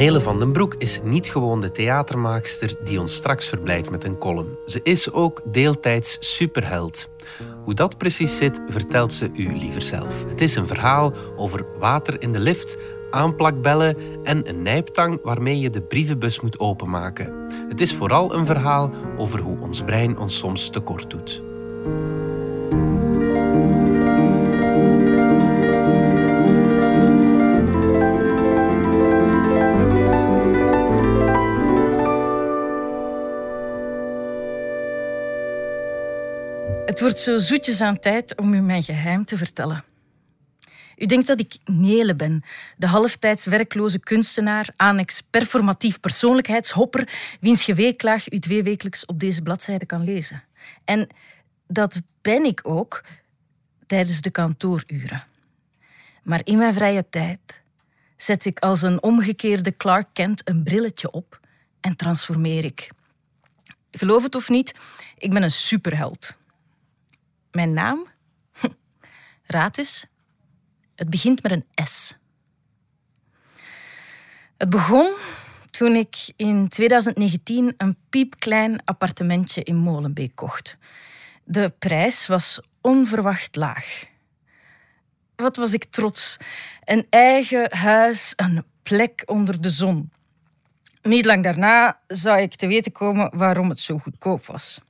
Nele van den Broek is niet gewoon de theatermaakster die ons straks verblijdt met een column. Ze is ook deeltijds superheld. Hoe dat precies zit, vertelt ze u liever zelf. Het is een verhaal over water in de lift, aanplakbellen en een nijptang waarmee je de brievenbus moet openmaken. Het is vooral een verhaal over hoe ons brein ons soms tekort doet. Het wordt zo zoetjes aan tijd om u mijn geheim te vertellen. U denkt dat ik Nele ben, de halftijds werkloze kunstenaar, annex performatief persoonlijkheidshopper, wiens geweeklaag u tweewekelijks op deze bladzijde kan lezen. En dat ben ik ook tijdens de kantooruren. Maar in mijn vrije tijd zet ik als een omgekeerde Clark Kent een brilletje op en transformeer ik. Geloof het of niet, ik ben een superheld. Mijn naam? Raad eens. Het begint met een S. Het begon toen ik in 2019 een piepklein appartementje in Molenbeek kocht. De prijs was onverwacht laag. Wat was ik trots. Een eigen huis, een plek onder de zon. Niet lang daarna zou ik te weten komen waarom het zo goedkoop was.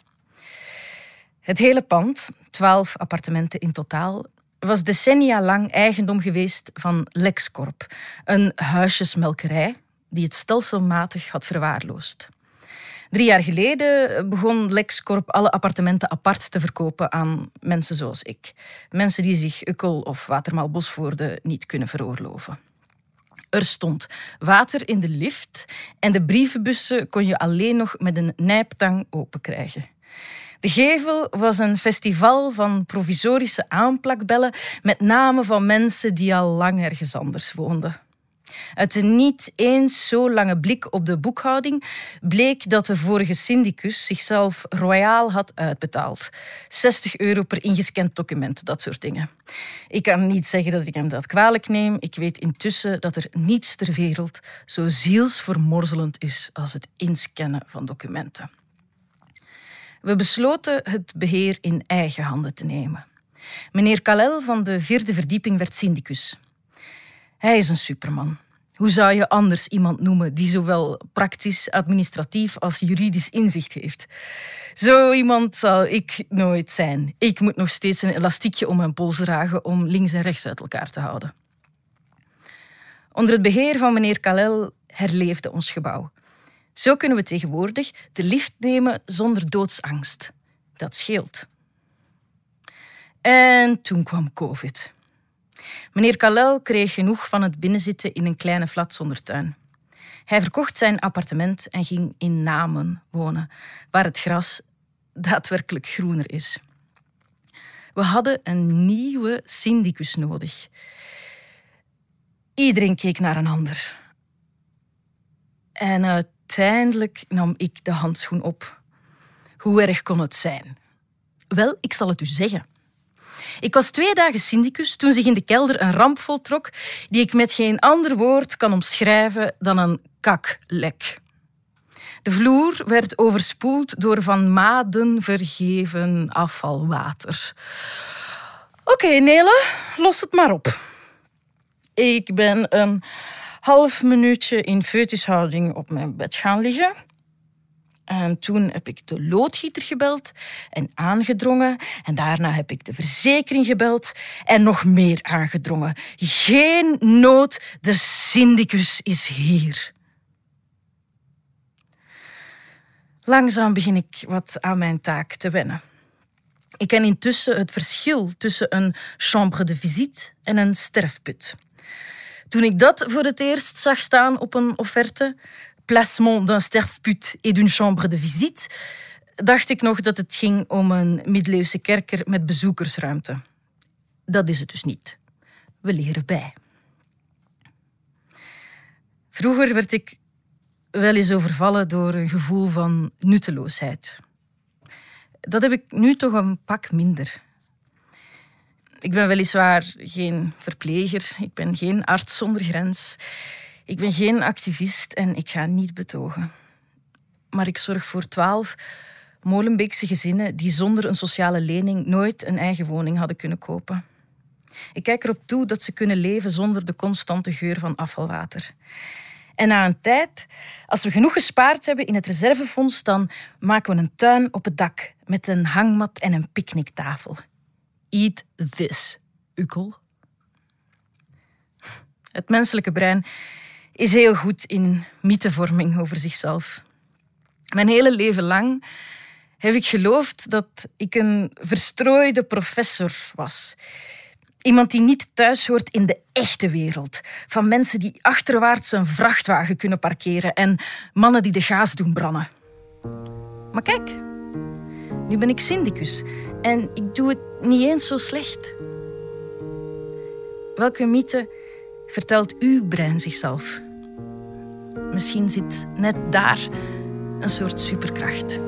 Het hele pand, twaalf appartementen in totaal, was decennia lang eigendom geweest van Lexcorp, een huisjesmelkerij die het stelselmatig had verwaarloosd. Drie jaar geleden begon Lexcorp alle appartementen apart te verkopen aan mensen zoals ik. Mensen die zich Ukkel of Watermaal Bosvoorde niet kunnen veroorloven. Er stond water in de lift en de brievenbussen kon je alleen nog met een nijptang openkrijgen. De Gevel was een festival van provisorische aanplakbellen met namen van mensen die al lang ergens anders woonden. Uit een niet eens zo lange blik op de boekhouding bleek dat de vorige syndicus zichzelf royaal had uitbetaald. 60 euro per ingescand document, dat soort dingen. Ik kan niet zeggen dat ik hem dat kwalijk neem. Ik weet intussen dat er niets ter wereld zo zielsvermorzelend is als het inscannen van documenten. We besloten het beheer in eigen handen te nemen. Meneer Kalel van de vierde verdieping werd syndicus. Hij is een superman. Hoe zou je anders iemand noemen die zowel praktisch, administratief als juridisch inzicht heeft? Zo iemand zal ik nooit zijn. Ik moet nog steeds een elastiekje om mijn pols dragen om links en rechts uit elkaar te houden. Onder het beheer van meneer Kalel herleefde ons gebouw. Zo kunnen we tegenwoordig de lift nemen zonder doodsangst. Dat scheelt. En toen kwam COVID. Meneer Kalel kreeg genoeg van het binnenzitten in een kleine flat zonder tuin. Hij verkocht zijn appartement en ging in Namen wonen, waar het gras daadwerkelijk groener is. We hadden een nieuwe syndicus nodig. Iedereen keek naar een ander. En uiteindelijk nam ik de handschoen op. Hoe erg kon het zijn? Wel, ik zal het u zeggen. Ik was twee dagen syndicus toen zich in de kelder een ramp voltrok die ik met geen ander woord kan omschrijven dan een kaklek. De vloer werd overspoeld door van maden vergeven afvalwater. Oké, Nele, los het maar op. Ik ben een half minuutje in feutushouding op mijn bed gaan liggen. En toen heb ik de loodgieter gebeld en aangedrongen. En daarna heb ik de verzekering gebeld en nog meer aangedrongen. Geen nood, de syndicus is hier. Langzaam begin ik wat aan mijn taak te wennen. Ik ken intussen het verschil tussen een chambre de visite en een sterfput. Toen ik dat voor het eerst zag staan op een offerte, placement d'un sterfput et d'une chambre de visite, dacht ik nog dat het ging om een middeleeuwse kerker met bezoekersruimte. Dat is het dus niet. We leren bij. Vroeger werd ik wel eens overvallen door een gevoel van nutteloosheid. Dat heb ik nu toch een pak minder. Ik ben weliswaar geen verpleger, ik ben geen arts zonder grens. Ik ben geen activist en ik ga niet betogen. Maar ik zorg voor twaalf Molenbeekse gezinnen die zonder een sociale lening nooit een eigen woning hadden kunnen kopen. Ik kijk erop toe dat ze kunnen leven zonder de constante geur van afvalwater. En na een tijd, als we genoeg gespaard hebben in het reservefonds, dan maken we een tuin op het dak met een hangmat en een picknicktafel. Eat this, ukkel. Het menselijke brein is heel goed in mythevorming over zichzelf. Mijn hele leven lang heb ik geloofd dat ik een verstrooide professor was. Iemand die niet thuis hoort in de echte wereld. Van mensen die achterwaarts een vrachtwagen kunnen parkeren en mannen die de gaas doen branden. Maar kijk, nu ben ik syndicus en ik doe het niet eens zo slecht. Welke mythe vertelt uw brein zichzelf? Misschien zit net daar een soort superkracht.